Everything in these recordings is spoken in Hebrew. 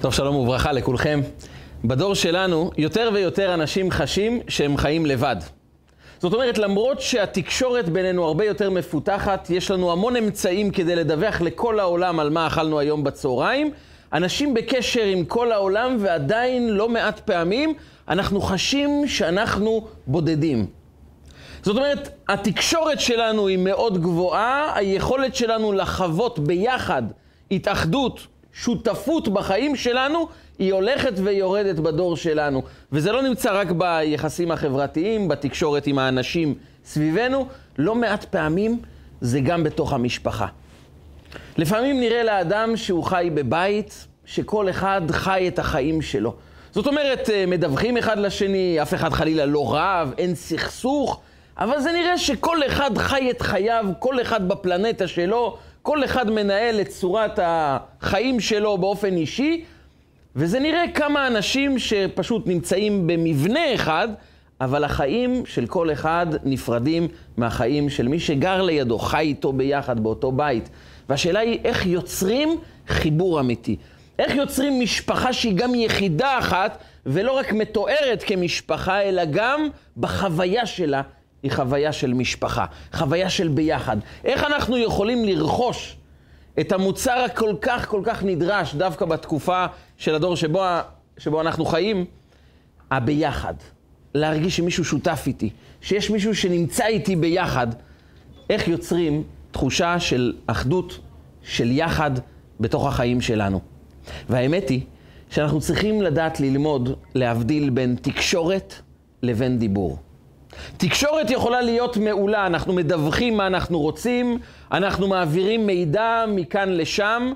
טוב, שלום וברכה לכולכם. בדור שלנו, יותר ויותר אנשים חשים שהם חיים לבד. זאת אומרת, למרות שהתקשורת בינינו הרבה יותר מפותחת, יש לנו המון אמצעים כדי לדווח לכל העולם על מה אכלנו היום בצהריים, אנשים בקשר עם כל העולם, ועדיין לא מעט פעמים אנחנו חשים שאנחנו בודדים. זאת אומרת, התקשורת שלנו היא מאוד גבוהה, היכולת שלנו לחוות ביחד התאחדות, שותפות בחיים שלנו, היא הולכת ויורדת בדור שלנו. וזה לא נמצא רק ביחסים החברתיים, בתקשורת עם האנשים סביבנו, לא מעט פעמים זה גם בתוך המשפחה. לפעמים נראה לאדם שהוא חי בבית, שכל אחד חי את החיים שלו. זאת אומרת, אה, מדווחים אחד לשני, אף אחד חלילה לא רב, אין סכסוך, אבל זה נראה שכל אחד חי את חייו, כל אחד בפלנטה שלו, כל אחד מנהל את צורת החיים שלו באופן אישי, וזה נראה כמה אנשים שפשוט נמצאים במבנה אחד, אבל החיים של כל אחד נפרדים מהחיים של מי שגר לידו, חי איתו ביחד באותו בית. והשאלה היא איך יוצרים חיבור אמיתי. איך יוצרים משפחה שהיא גם יחידה אחת, ולא רק מתוארת כמשפחה, אלא גם בחוויה שלה היא חוויה של משפחה, חוויה של ביחד. איך אנחנו יכולים לרכוש את המוצר הכל כך כל כך נדרש דווקא בתקופה של הדור שבו, שבו אנחנו חיים? הביחד. להרגיש שמישהו שותף איתי, שיש מישהו שנמצא איתי ביחד. איך יוצרים תחושה של אחדות, של יחד, בתוך החיים שלנו. והאמת היא שאנחנו צריכים לדעת ללמוד להבדיל בין תקשורת לבין דיבור. תקשורת יכולה להיות מעולה, אנחנו מדווחים מה אנחנו רוצים, אנחנו מעבירים מידע מכאן לשם,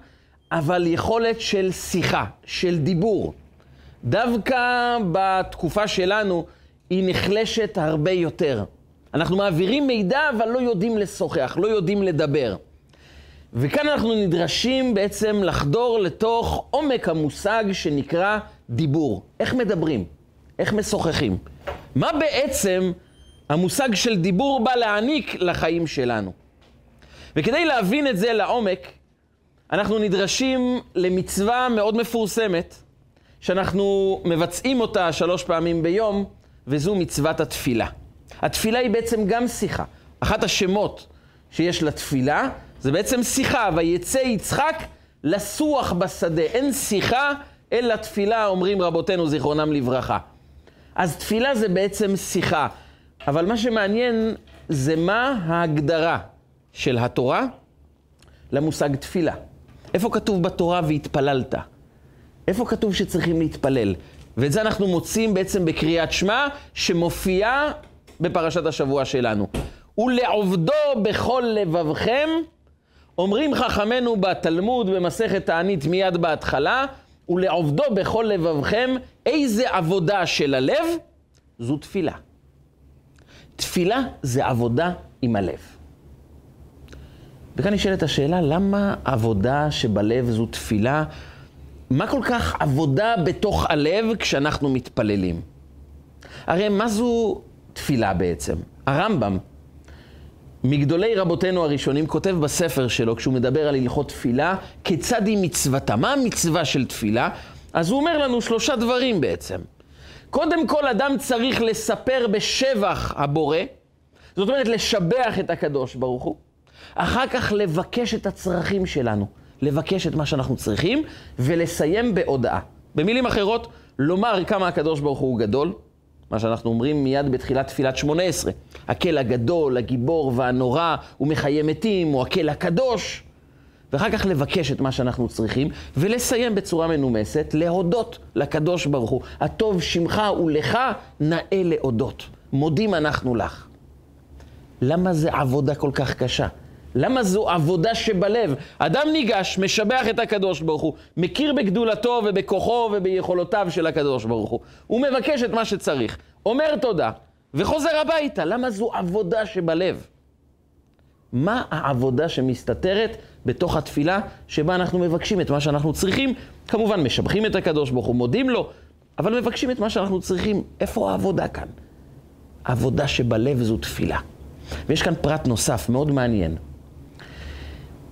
אבל יכולת של שיחה, של דיבור, דווקא בתקופה שלנו היא נחלשת הרבה יותר. אנחנו מעבירים מידע, אבל לא יודעים לשוחח, לא יודעים לדבר. וכאן אנחנו נדרשים בעצם לחדור לתוך עומק המושג שנקרא דיבור. איך מדברים? איך משוחחים? מה בעצם המושג של דיבור בא להעניק לחיים שלנו? וכדי להבין את זה לעומק, אנחנו נדרשים למצווה מאוד מפורסמת, שאנחנו מבצעים אותה שלוש פעמים ביום, וזו מצוות התפילה. התפילה היא בעצם גם שיחה. אחת השמות שיש לתפילה זה בעצם שיחה, ויצא יצחק לסוח בשדה. אין שיחה, אלא תפילה, אומרים רבותינו זיכרונם לברכה. אז תפילה זה בעצם שיחה. אבל מה שמעניין זה מה ההגדרה של התורה למושג תפילה. איפה כתוב בתורה והתפללת? איפה כתוב שצריכים להתפלל? ואת זה אנחנו מוצאים בעצם בקריאת שמע, שמופיעה בפרשת השבוע שלנו. ולעובדו בכל לבבכם, אומרים חכמינו בתלמוד, במסכת תענית מיד בהתחלה, ולעובדו בכל לבבכם, איזה עבודה של הלב? זו תפילה. תפילה זה עבודה עם הלב. וכאן נשאלת השאלה, למה עבודה שבלב זו תפילה? מה כל כך עבודה בתוך הלב כשאנחנו מתפללים? הרי מה זו תפילה בעצם? הרמב"ם, מגדולי רבותינו הראשונים, כותב בספר שלו, כשהוא מדבר על הלכות תפילה, כיצד היא מצוותה. מה המצווה של תפילה? אז הוא אומר לנו שלושה דברים בעצם. קודם כל, אדם צריך לספר בשבח הבורא, זאת אומרת, לשבח את הקדוש ברוך הוא. אחר כך לבקש את הצרכים שלנו, לבקש את מה שאנחנו צריכים, ולסיים בהודעה. במילים אחרות, לומר כמה הקדוש ברוך הוא גדול, מה שאנחנו אומרים מיד בתחילת תפילת שמונה עשרה. הקל הגדול, הגיבור והנורא, הוא מחיה מתים, הוא הקל הקדוש. ואחר כך לבקש את מה שאנחנו צריכים, ולסיים בצורה מנומסת, להודות לקדוש ברוך הוא. הטוב שמך ולך נאה להודות. מודים אנחנו לך. למה זה עבודה כל כך קשה? למה זו עבודה שבלב? אדם ניגש, משבח את הקדוש ברוך הוא, מכיר בגדולתו ובכוחו וביכולותיו של הקדוש ברוך הוא. הוא מבקש את מה שצריך, אומר תודה, וחוזר הביתה. למה זו עבודה שבלב? מה העבודה שמסתתרת בתוך התפילה שבה אנחנו מבקשים את מה שאנחנו צריכים? כמובן, משבחים את הקדוש ברוך הוא, מודים לו, אבל מבקשים את מה שאנחנו צריכים. איפה העבודה כאן? עבודה שבלב זו תפילה. ויש כאן פרט נוסף, מאוד מעניין.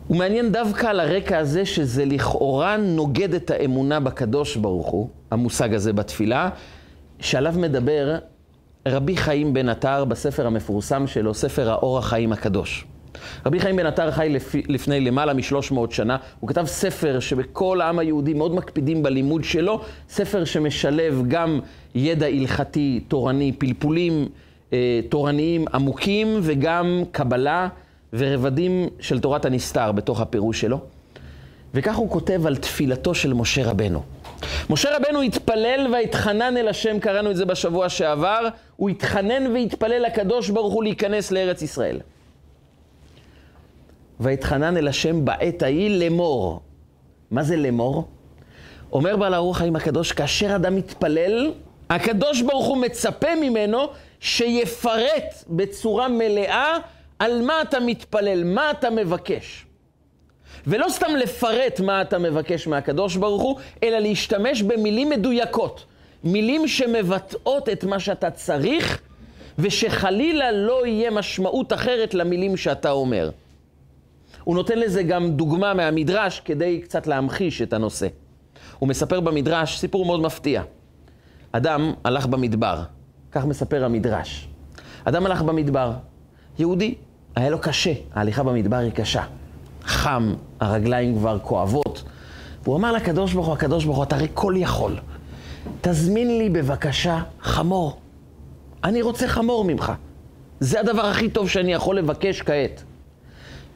הוא מעניין דווקא על הרקע הזה שזה לכאורה נוגד את האמונה בקדוש ברוך הוא, המושג הזה בתפילה, שעליו מדבר רבי חיים בן עטר בספר המפורסם שלו, ספר האור החיים הקדוש. רבי חיים בן עטר חי לפ... לפני למעלה משלוש מאות שנה, הוא כתב ספר שבכל העם היהודי מאוד מקפידים בלימוד שלו, ספר שמשלב גם ידע הלכתי, תורני, פלפולים אה, תורניים עמוקים וגם קבלה ורבדים של תורת הנסתר בתוך הפירוש שלו. וכך הוא כותב על תפילתו של משה רבנו. משה רבנו התפלל והתחנן אל השם, קראנו את זה בשבוע שעבר, הוא התחנן והתפלל לקדוש ברוך הוא להיכנס לארץ ישראל. והתחנן אל השם בעת ההיא לאמור. מה זה לאמור? אומר בעל הרוח חיים הקדוש, כאשר אדם מתפלל, הקדוש ברוך הוא מצפה ממנו שיפרט בצורה מלאה על מה אתה מתפלל, מה אתה מבקש. ולא סתם לפרט מה אתה מבקש מהקדוש ברוך הוא, אלא להשתמש במילים מדויקות. מילים שמבטאות את מה שאתה צריך, ושחלילה לא יהיה משמעות אחרת למילים שאתה אומר. הוא נותן לזה גם דוגמה מהמדרש כדי קצת להמחיש את הנושא. הוא מספר במדרש סיפור מאוד מפתיע. אדם הלך במדבר, כך מספר המדרש. אדם הלך במדבר, יהודי, היה לו קשה, ההליכה במדבר היא קשה. חם, הרגליים כבר כואבות. והוא אמר לקדוש ברוך הוא, הקדוש ברוך הוא, אתה הרי כל יכול. תזמין לי בבקשה חמור. אני רוצה חמור ממך. זה הדבר הכי טוב שאני יכול לבקש כעת.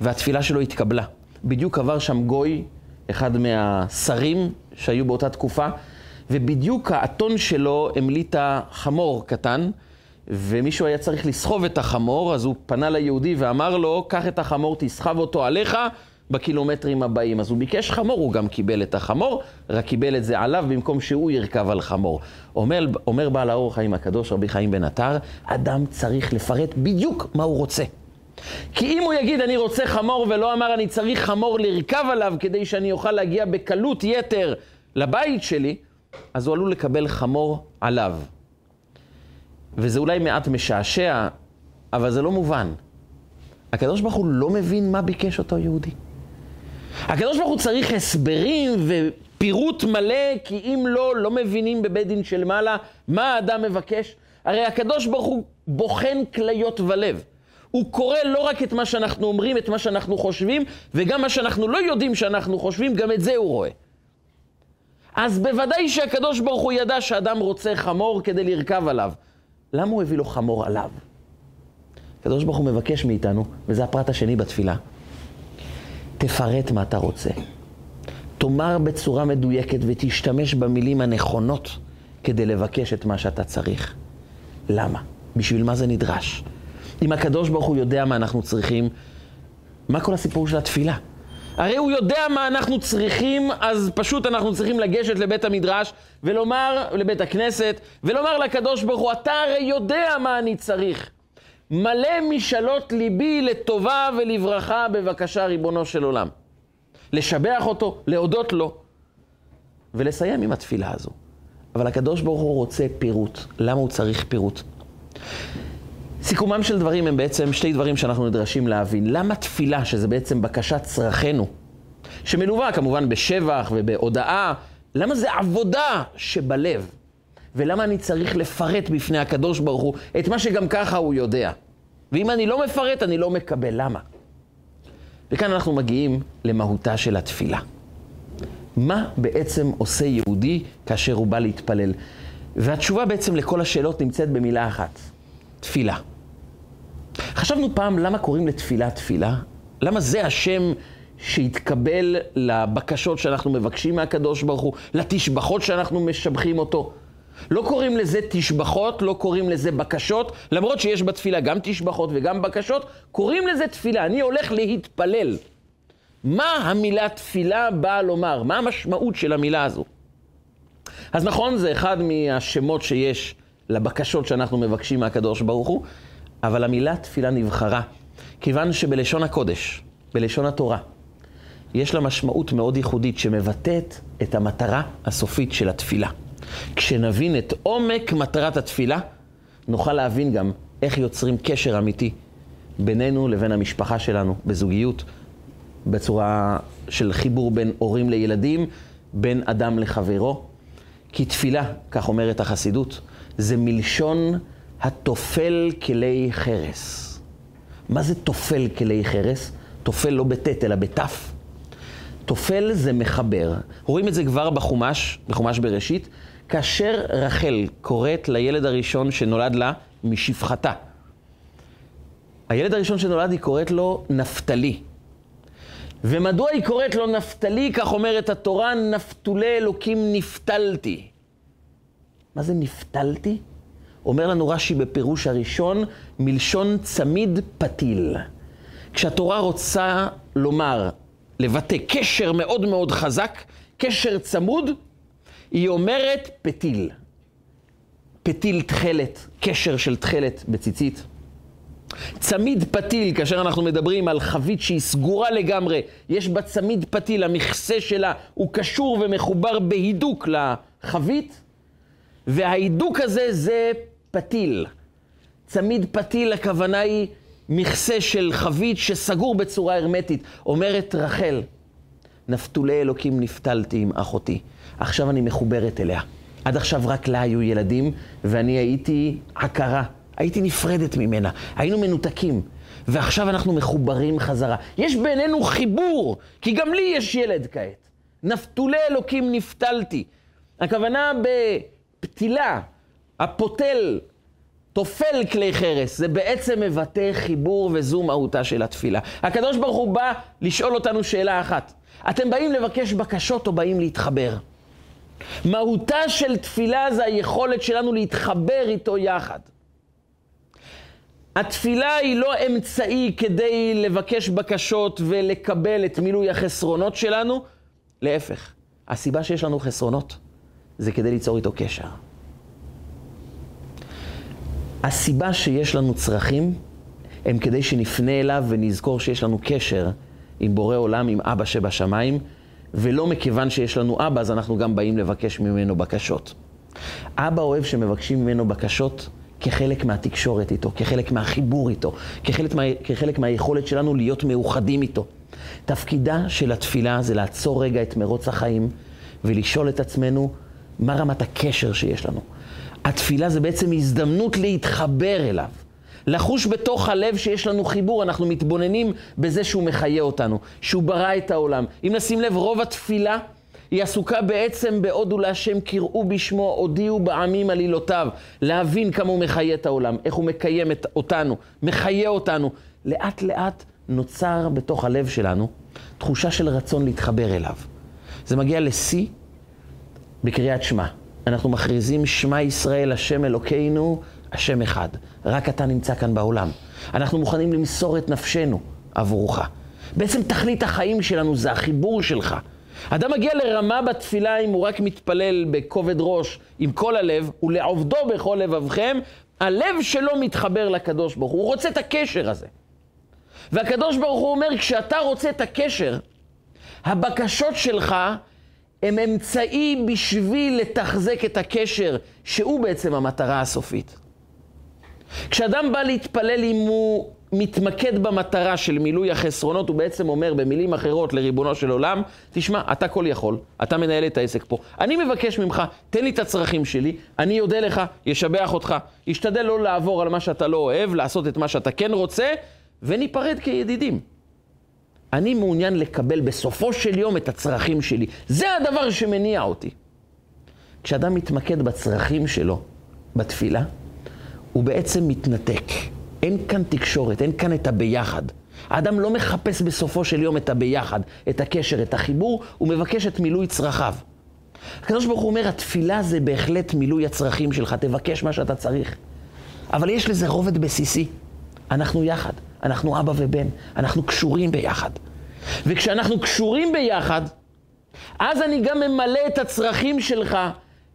והתפילה שלו התקבלה. בדיוק עבר שם גוי, אחד מהשרים שהיו באותה תקופה, ובדיוק האתון שלו המליטה חמור קטן, ומישהו היה צריך לסחוב את החמור, אז הוא פנה ליהודי ואמר לו, קח את החמור, תסחב אותו עליך בקילומטרים הבאים. אז הוא ביקש חמור, הוא גם קיבל את החמור, רק קיבל את זה עליו במקום שהוא ירכב על חמור. אומר, אומר בעל האור חיים הקדוש, רבי חיים בן עטר, אדם צריך לפרט בדיוק מה הוא רוצה. כי אם הוא יגיד, אני רוצה חמור, ולא אמר, אני צריך חמור לרכב עליו כדי שאני אוכל להגיע בקלות יתר לבית שלי, אז הוא עלול לקבל חמור עליו. וזה אולי מעט משעשע, אבל זה לא מובן. הקדוש ברוך הוא לא מבין מה ביקש אותו יהודי. הקדוש ברוך הוא צריך הסברים ופירוט מלא, כי אם לא, לא מבינים בבית דין של מעלה מה האדם מבקש. הרי הקדוש ברוך הוא בוחן כליות ולב. הוא קורא לא רק את מה שאנחנו אומרים, את מה שאנחנו חושבים, וגם מה שאנחנו לא יודעים שאנחנו חושבים, גם את זה הוא רואה. אז בוודאי שהקדוש ברוך הוא ידע שאדם רוצה חמור כדי לרכב עליו. למה הוא הביא לו חמור עליו? הקדוש ברוך הוא מבקש מאיתנו, וזה הפרט השני בתפילה, תפרט מה אתה רוצה. תאמר בצורה מדויקת ותשתמש במילים הנכונות כדי לבקש את מה שאתה צריך. למה? בשביל מה זה נדרש? אם הקדוש ברוך הוא יודע מה אנחנו צריכים, מה כל הסיפור של התפילה? הרי הוא יודע מה אנחנו צריכים, אז פשוט אנחנו צריכים לגשת לבית המדרש ולומר, לבית הכנסת, ולומר לקדוש ברוך הוא, אתה הרי יודע מה אני צריך. מלא משאלות ליבי לטובה ולברכה, בבקשה, ריבונו של עולם. לשבח אותו, להודות לו, ולסיים עם התפילה הזו. אבל הקדוש ברוך הוא רוצה פירוט. למה הוא צריך פירוט? סיכומם של דברים הם בעצם שתי דברים שאנחנו נדרשים להבין. למה תפילה, שזה בעצם בקשת צרכנו, שמלווה כמובן בשבח ובהודאה, למה זה עבודה שבלב? ולמה אני צריך לפרט בפני הקדוש ברוך הוא את מה שגם ככה הוא יודע? ואם אני לא מפרט, אני לא מקבל. למה? וכאן אנחנו מגיעים למהותה של התפילה. מה בעצם עושה יהודי כאשר הוא בא להתפלל? והתשובה בעצם לכל השאלות נמצאת במילה אחת, תפילה. חשבנו פעם למה קוראים לתפילה תפילה? למה זה השם שהתקבל לבקשות שאנחנו מבקשים מהקדוש ברוך הוא, לתשבחות שאנחנו משבחים אותו? לא קוראים לזה תשבחות, לא קוראים לזה בקשות, למרות שיש בתפילה גם תשבחות וגם בקשות, קוראים לזה תפילה. אני הולך להתפלל. מה המילה תפילה באה לומר? מה המשמעות של המילה הזו? אז נכון, זה אחד מהשמות שיש לבקשות שאנחנו מבקשים מהקדוש ברוך הוא, אבל המילה תפילה נבחרה, כיוון שבלשון הקודש, בלשון התורה, יש לה משמעות מאוד ייחודית שמבטאת את המטרה הסופית של התפילה. כשנבין את עומק מטרת התפילה, נוכל להבין גם איך יוצרים קשר אמיתי בינינו לבין המשפחה שלנו, בזוגיות, בצורה של חיבור בין הורים לילדים, בין אדם לחברו. כי תפילה, כך אומרת החסידות, זה מלשון התופל כלי חרס. מה זה תופל כלי חרס? תופל לא בטית אלא בתף. תופל זה מחבר. רואים את זה כבר בחומש, בחומש בראשית, כאשר רחל קוראת לילד הראשון שנולד לה משפחתה. הילד הראשון שנולד, היא קוראת לו נפתלי. ומדוע היא קוראת לו נפתלי? כך אומרת התורה, נפתולי אלוקים נפתלתי. מה זה נפתלתי? אומר לנו רש"י בפירוש הראשון, מלשון צמיד פתיל. כשהתורה רוצה לומר, לבטא קשר מאוד מאוד חזק, קשר צמוד, היא אומרת פתיל. פתיל תכלת, קשר של תכלת בציצית. צמיד פתיל, כאשר אנחנו מדברים על חבית שהיא סגורה לגמרי, יש בה צמיד פתיל, המכסה שלה הוא קשור ומחובר בהידוק לחבית, וההידוק הזה זה פתיל. צמיד פתיל, הכוונה היא מכסה של חבית שסגור בצורה הרמטית. אומרת רחל, נפתולי אלוקים נפתלתי עם אחותי, עכשיו אני מחוברת אליה. עד עכשיו רק לה היו ילדים, ואני הייתי עקרה, הייתי נפרדת ממנה, היינו מנותקים. ועכשיו אנחנו מחוברים חזרה. יש בינינו חיבור, כי גם לי יש ילד כעת. נפתולי אלוקים נפתלתי. הכוונה בפתילה, הפותל, תופל כלי חרס, זה בעצם מבטא חיבור וזו מהותה של התפילה. הקדוש ברוך הוא בא לשאול אותנו שאלה אחת. אתם באים לבקש בקשות או באים להתחבר? מהותה של תפילה זה היכולת שלנו להתחבר איתו יחד. התפילה היא לא אמצעי כדי לבקש בקשות ולקבל את מילוי החסרונות שלנו, להפך. הסיבה שיש לנו חסרונות זה כדי ליצור איתו קשר. הסיבה שיש לנו צרכים הם כדי שנפנה אליו ונזכור שיש לנו קשר עם בורא עולם, עם אבא שבשמיים, ולא מכיוון שיש לנו אבא, אז אנחנו גם באים לבקש ממנו בקשות. אבא אוהב שמבקשים ממנו בקשות כחלק מהתקשורת איתו, כחלק מהחיבור איתו, כחלק, מה, כחלק מהיכולת שלנו להיות מאוחדים איתו. תפקידה של התפילה זה לעצור רגע את מרוץ החיים ולשאול את עצמנו מה רמת הקשר שיש לנו. התפילה זה בעצם הזדמנות להתחבר אליו. לחוש בתוך הלב שיש לנו חיבור, אנחנו מתבוננים בזה שהוא מחיה אותנו, שהוא ברא את העולם. אם נשים לב, רוב התפילה היא עסוקה בעצם בעודו להשם קראו בשמו, הודיעו בעמים עלילותיו, להבין כמה הוא מחיה את העולם, איך הוא מקיים את, אותנו, מחיה אותנו. לאט לאט נוצר בתוך הלב שלנו תחושה של רצון להתחבר אליו. זה מגיע לשיא בקריאת שמע. אנחנו מכריזים שמע ישראל, השם אלוקינו, השם אחד. רק אתה נמצא כאן בעולם. אנחנו מוכנים למסור את נפשנו עבורך. בעצם תכלית החיים שלנו זה החיבור שלך. אדם מגיע לרמה בתפילה אם הוא רק מתפלל בכובד ראש עם כל הלב, ולעובדו בכל לבבכם, הלב שלו מתחבר לקדוש ברוך הוא. הוא רוצה את הקשר הזה. והקדוש ברוך הוא אומר, כשאתה רוצה את הקשר, הבקשות שלך הם אמצעי בשביל לתחזק את הקשר, שהוא בעצם המטרה הסופית. כשאדם בא להתפלל אם הוא מתמקד במטרה של מילוי החסרונות, הוא בעצם אומר במילים אחרות לריבונו של עולם, תשמע, אתה כל יכול, אתה מנהל את העסק פה. אני מבקש ממך, תן לי את הצרכים שלי, אני אודה לך, ישבח אותך, ישתדל לא לעבור על מה שאתה לא אוהב, לעשות את מה שאתה כן רוצה, וניפרד כידידים. אני מעוניין לקבל בסופו של יום את הצרכים שלי. זה הדבר שמניע אותי. כשאדם מתמקד בצרכים שלו בתפילה, הוא בעצם מתנתק. אין כאן תקשורת, אין כאן את הביחד. האדם לא מחפש בסופו של יום את הביחד, את הקשר, את החיבור, הוא מבקש את מילוי צרכיו. הקדוש ברוך הוא אומר, התפילה זה בהחלט מילוי הצרכים שלך, תבקש מה שאתה צריך. אבל יש לזה רובד בסיסי. אנחנו יחד, אנחנו אבא ובן, אנחנו קשורים ביחד. וכשאנחנו קשורים ביחד, אז אני גם ממלא את הצרכים שלך,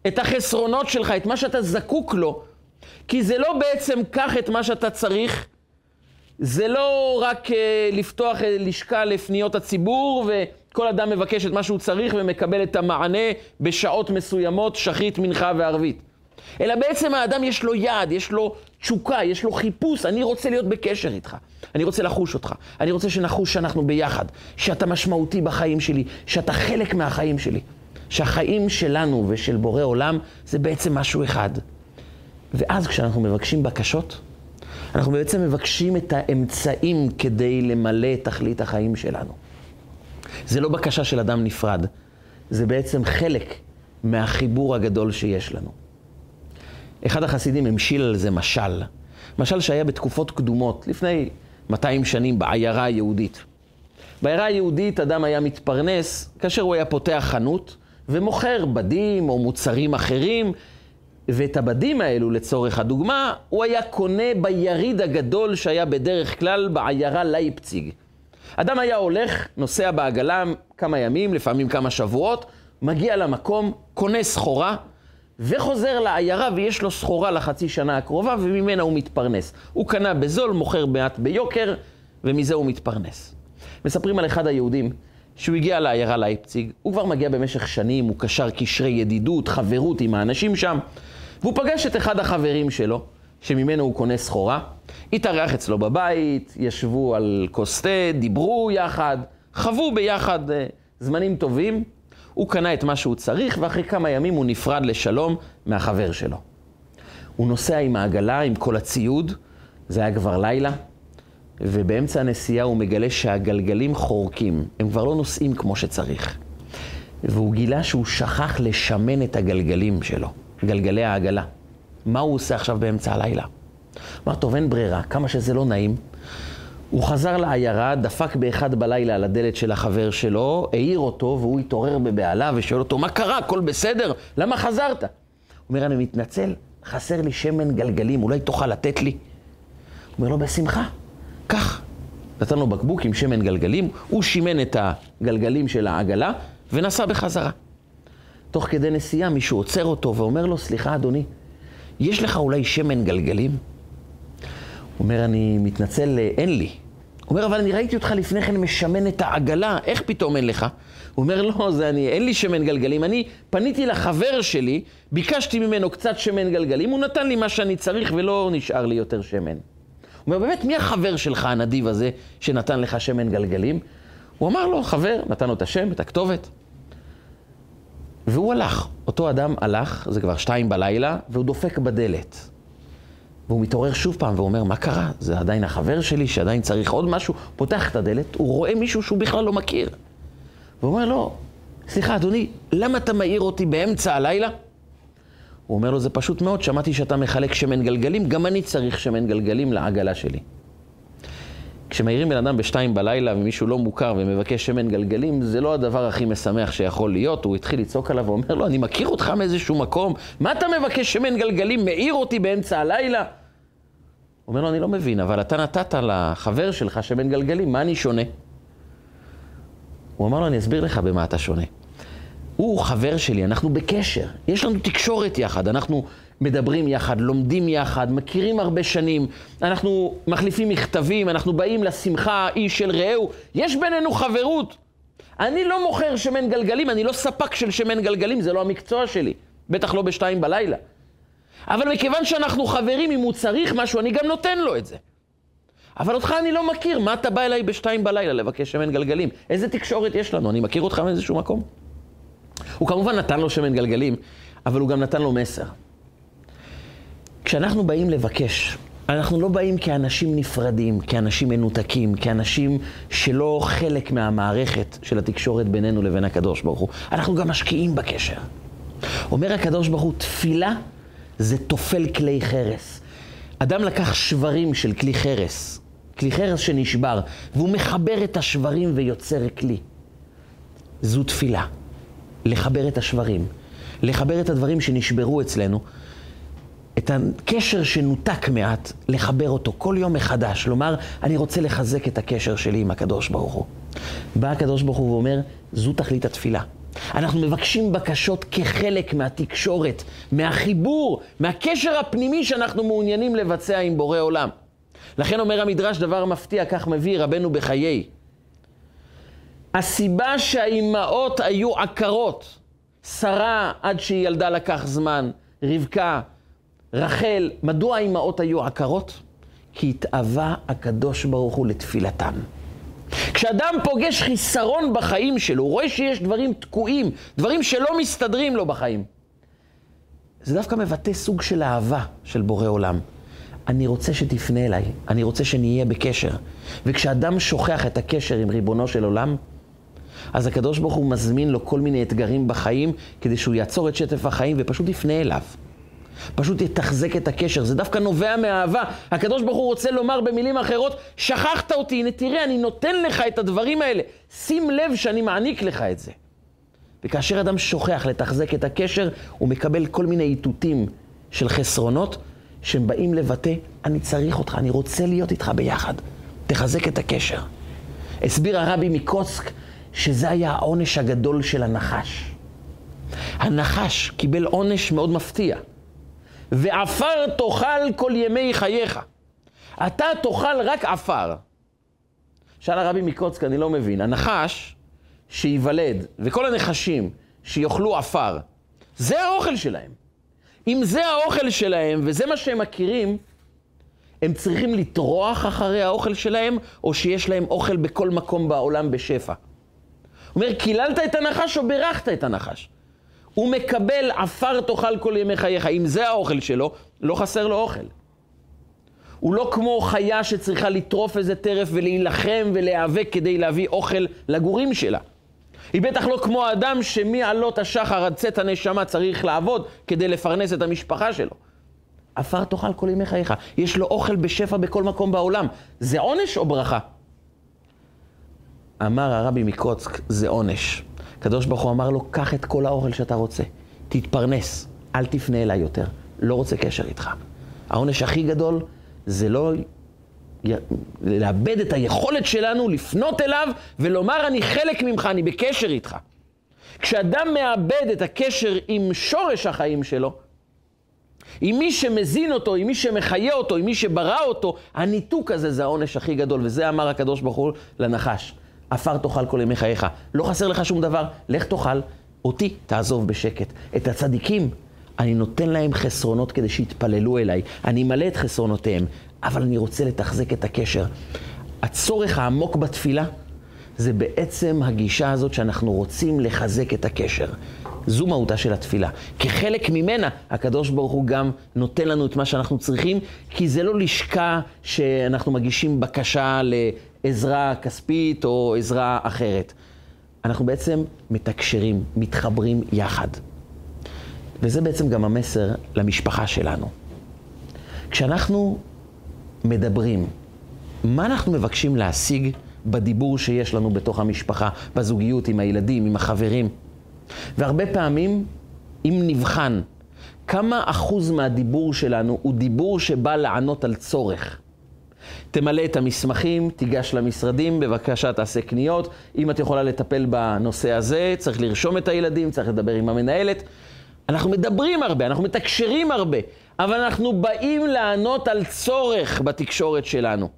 את החסרונות שלך, את מה שאתה זקוק לו, כי זה לא בעצם קח את מה שאתה צריך, זה לא רק uh, לפתוח uh, לשכה לפניות הציבור וכל אדם מבקש את מה שהוא צריך ומקבל את המענה בשעות מסוימות, שחית, מנחה וערבית. אלא בעצם האדם יש לו יעד, יש לו תשוקה, יש לו חיפוש, אני רוצה להיות בקשר איתך. אני רוצה לחוש אותך. אני רוצה שנחוש שאנחנו ביחד, שאתה משמעותי בחיים שלי, שאתה חלק מהחיים שלי. שהחיים שלנו ושל בורא עולם זה בעצם משהו אחד. ואז כשאנחנו מבקשים בקשות, אנחנו בעצם מבקשים את האמצעים כדי למלא את תכלית החיים שלנו. זה לא בקשה של אדם נפרד, זה בעצם חלק מהחיבור הגדול שיש לנו. אחד החסידים המשיל על זה משל. משל שהיה בתקופות קדומות, לפני 200 שנים, בעיירה היהודית. בעיירה היהודית אדם היה מתפרנס כאשר הוא היה פותח חנות ומוכר בדים או מוצרים אחרים, ואת הבדים האלו, לצורך הדוגמה, הוא היה קונה ביריד הגדול שהיה בדרך כלל בעיירה לייפציג. אדם היה הולך, נוסע בעגלה כמה ימים, לפעמים כמה שבועות, מגיע למקום, קונה סחורה, וחוזר לעיירה ויש לו סחורה לחצי שנה הקרובה וממנה הוא מתפרנס. הוא קנה בזול, מוכר מעט ביוקר, ומזה הוא מתפרנס. מספרים על אחד היהודים שהוא הגיע לעיירה לייפציג, הוא כבר מגיע במשך שנים, הוא קשר קשרי ידידות, חברות עם האנשים שם, והוא פגש את אחד החברים שלו, שממנו הוא קונה סחורה, התארח אצלו בבית, ישבו על כוס תה, דיברו יחד, חוו ביחד אה, זמנים טובים. הוא קנה את מה שהוא צריך, ואחרי כמה ימים הוא נפרד לשלום מהחבר שלו. הוא נוסע עם העגלה, עם כל הציוד, זה היה כבר לילה, ובאמצע הנסיעה הוא מגלה שהגלגלים חורקים, הם כבר לא נוסעים כמו שצריך. והוא גילה שהוא שכח לשמן את הגלגלים שלו, גלגלי העגלה. מה הוא עושה עכשיו באמצע הלילה? אמר, טוב, אין ברירה, כמה שזה לא נעים. הוא חזר לעיירה, דפק באחד בלילה על הדלת של החבר שלו, העיר אותו, והוא התעורר בבהלה ושואל אותו, מה קרה? הכל בסדר? למה חזרת? הוא אומר, אני מתנצל, חסר לי שמן גלגלים, אולי תוכל לתת לי? הוא אומר לו, בשמחה, קח. נתן לו בקבוק עם שמן גלגלים, הוא שימן את הגלגלים של העגלה ונסע בחזרה. תוך כדי נסיעה מישהו עוצר אותו ואומר לו, סליחה אדוני, יש לך אולי שמן גלגלים? אומר, אני מתנצל, אין לי. אומר, אבל אני ראיתי אותך לפני כן משמן את העגלה, איך פתאום אין לך? הוא אומר, לא, זה אני, אין לי שמן גלגלים. אני פניתי לחבר שלי, ביקשתי ממנו קצת שמן גלגלים, הוא נתן לי מה שאני צריך ולא נשאר לי יותר שמן. הוא אומר, באמת, מי החבר שלך הנדיב הזה שנתן לך שמן גלגלים? הוא אמר לו, חבר, נתן לו את השם, את הכתובת. והוא הלך. אותו אדם הלך, זה כבר שתיים בלילה, והוא דופק בדלת. והוא מתעורר שוב פעם ואומר, מה קרה? זה עדיין החבר שלי שעדיין צריך עוד משהו? פותח את הדלת, הוא רואה מישהו שהוא בכלל לא מכיר. והוא אומר לו, סליחה, אדוני, למה אתה מעיר אותי באמצע הלילה? הוא אומר לו, זה פשוט מאוד, שמעתי שאתה מחלק שמן גלגלים, גם אני צריך שמן גלגלים לעגלה שלי. כשמעירים בן אדם בשתיים בלילה ומישהו לא מוכר ומבקש שמן גלגלים, זה לא הדבר הכי משמח שיכול להיות. הוא התחיל לצעוק עליו ואומר לו, אני מכיר אותך מאיזשהו מקום, מה אתה מבקש שמן גלגלים, מעיר אותי באמצע הלילה? אומר לו, אני לא מבין, אבל אתה נתת לחבר שלך שמן גלגלים, מה אני שונה? הוא אמר לו, אני אסביר לך במה אתה שונה. הוא חבר שלי, אנחנו בקשר, יש לנו תקשורת יחד, אנחנו מדברים יחד, לומדים יחד, מכירים הרבה שנים, אנחנו מחליפים מכתבים, אנחנו באים לשמחה איש של רעהו, יש בינינו חברות. אני לא מוכר שמן גלגלים, אני לא ספק של שמן גלגלים, זה לא המקצוע שלי, בטח לא בשתיים בלילה. אבל מכיוון שאנחנו חברים, אם הוא צריך משהו, אני גם נותן לו את זה. אבל אותך אני לא מכיר, מה אתה בא אליי בשתיים בלילה לבקש שמן גלגלים? איזה תקשורת יש לנו? אני מכיר אותך מאיזשהו מקום? הוא כמובן נתן לו שמן גלגלים, אבל הוא גם נתן לו מסר. כשאנחנו באים לבקש, אנחנו לא באים כאנשים נפרדים, כאנשים מנותקים, כאנשים שלא חלק מהמערכת של התקשורת בינינו לבין הקדוש ברוך הוא. אנחנו גם משקיעים בקשר. אומר הקדוש ברוך הוא, תפילה זה תופל כלי חרס. אדם לקח שברים של כלי חרס, כלי חרס שנשבר, והוא מחבר את השברים ויוצר כלי. זו תפילה. לחבר את השברים, לחבר את הדברים שנשברו אצלנו, את הקשר שנותק מעט, לחבר אותו כל יום מחדש. לומר, אני רוצה לחזק את הקשר שלי עם הקדוש ברוך הוא. בא הקדוש ברוך הוא ואומר, זו תכלית התפילה. אנחנו מבקשים בקשות כחלק מהתקשורת, מהחיבור, מהקשר הפנימי שאנחנו מעוניינים לבצע עם בורא עולם. לכן אומר המדרש דבר מפתיע, כך מביא רבנו בחיי. הסיבה שהאימהות היו עקרות, שרה עד שהיא ילדה לקח זמן, רבקה, רחל, מדוע האימהות היו עקרות? כי התאווה הקדוש ברוך הוא לתפילתן. כשאדם פוגש חיסרון בחיים שלו, הוא רואה שיש דברים תקועים, דברים שלא מסתדרים לו בחיים. זה דווקא מבטא סוג של אהבה של בורא עולם. אני רוצה שתפנה אליי, אני רוצה שנהיה בקשר. וכשאדם שוכח את הקשר עם ריבונו של עולם, אז הקדוש ברוך הוא מזמין לו כל מיני אתגרים בחיים, כדי שהוא יעצור את שטף החיים ופשוט יפנה אליו. פשוט יתחזק את הקשר, זה דווקא נובע מאהבה. הקדוש ברוך הוא רוצה לומר במילים אחרות, שכחת אותי, הנה תראה, אני נותן לך את הדברים האלה. שים לב שאני מעניק לך את זה. וכאשר אדם שוכח לתחזק את הקשר, הוא מקבל כל מיני איתותים של חסרונות, שהם באים לבטא, אני צריך אותך, אני רוצה להיות איתך ביחד. תחזק את הקשר. הסביר הרבי מקוצק שזה היה העונש הגדול של הנחש. הנחש קיבל עונש מאוד מפתיע. ועפר תאכל כל ימי חייך. אתה תאכל רק עפר. שאל הרבי מקוצק, אני לא מבין, הנחש שייוולד, וכל הנחשים שיאכלו עפר, זה האוכל שלהם. אם זה האוכל שלהם וזה מה שהם מכירים, הם צריכים לטרוח אחרי האוכל שלהם, או שיש להם אוכל בכל מקום בעולם בשפע. הוא אומר, קיללת את הנחש או בירכת את הנחש? הוא מקבל עפר תאכל כל ימי חייך. אם זה האוכל שלו, לא חסר לו אוכל. הוא לא כמו חיה שצריכה לטרוף איזה טרף ולהילחם ולהיאבק כדי להביא אוכל לגורים שלה. היא בטח לא כמו אדם שמעלות השחר עד צאת הנשמה צריך לעבוד כדי לפרנס את המשפחה שלו. עפר תאכל כל ימי חייך. יש לו אוכל בשפע בכל מקום בעולם. זה עונש או ברכה? אמר הרבי מקוצק, זה עונש. הקדוש ברוך הוא אמר לו, קח את כל האוכל שאתה רוצה, תתפרנס, אל תפנה אליי יותר, לא רוצה קשר איתך. העונש הכי גדול זה לא לאבד את היכולת שלנו לפנות אליו ולומר, אני חלק ממך, אני בקשר איתך. כשאדם מאבד את הקשר עם שורש החיים שלו, עם מי שמזין אותו, עם מי שמחיה אותו, עם מי שברא אותו, הניתוק הזה זה העונש הכי גדול, וזה אמר הקדוש ברוך הוא לנחש. עפר תאכל כל ימי חייך. לא חסר לך שום דבר, לך תאכל, אותי תעזוב בשקט. את הצדיקים, אני נותן להם חסרונות כדי שיתפללו אליי. אני אמלא את חסרונותיהם, אבל אני רוצה לתחזק את הקשר. הצורך העמוק בתפילה זה בעצם הגישה הזאת שאנחנו רוצים לחזק את הקשר. זו מהותה של התפילה. כחלק ממנה, הקדוש ברוך הוא גם נותן לנו את מה שאנחנו צריכים, כי זה לא לשכה שאנחנו מגישים בקשה לעזרה כספית או עזרה אחרת. אנחנו בעצם מתקשרים, מתחברים יחד. וזה בעצם גם המסר למשפחה שלנו. כשאנחנו מדברים, מה אנחנו מבקשים להשיג בדיבור שיש לנו בתוך המשפחה, בזוגיות, עם הילדים, עם החברים? והרבה פעמים, אם נבחן כמה אחוז מהדיבור שלנו הוא דיבור שבא לענות על צורך. תמלא את המסמכים, תיגש למשרדים, בבקשה תעשה קניות. אם את יכולה לטפל בנושא הזה, צריך לרשום את הילדים, צריך לדבר עם המנהלת. אנחנו מדברים הרבה, אנחנו מתקשרים הרבה, אבל אנחנו באים לענות על צורך בתקשורת שלנו.